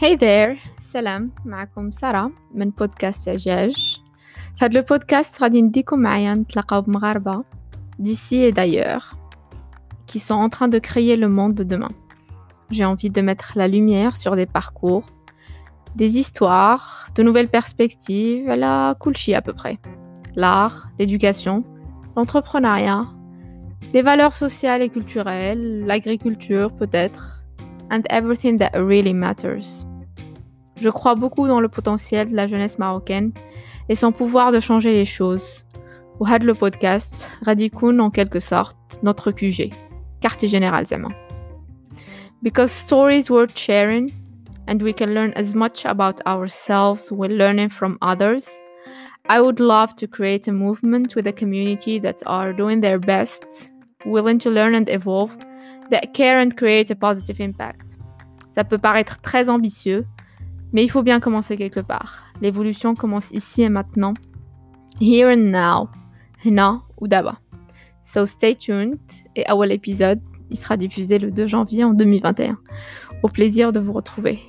Hey there, salam, معكم سارة من بودكاست عجاج في هذا البودكاست غادي نديكم معايا نتلاقاو بمغاربة d'ici et d'ailleurs qui sont en train de créer le monde de demain. J'ai envie de mettre la lumière sur des parcours, des histoires, de nouvelles perspectives, la kulchi à peu près. L'art, l'éducation, l'entrepreneuriat, les valeurs sociales et culturelles, l'agriculture peut-être, and everything that really matters. Je crois beaucoup dans le potentiel de la jeunesse marocaine et son pouvoir de changer les choses. Ou had le podcast, Radikoun en quelque sorte, notre QG, quartier général Zema. Because stories worth sharing and we can learn as much about ourselves while learning from others. I would love to create a movement with a community that are doing their best, willing to learn and evolve, that care and create a positive impact. Ça peut paraître très ambitieux, mais il faut bien commencer quelque part. L'évolution commence ici et maintenant. Here and now. Hna ou d'abord. So stay tuned. Et awal épisode, il sera diffusé le 2 janvier en 2021. Au plaisir de vous retrouver.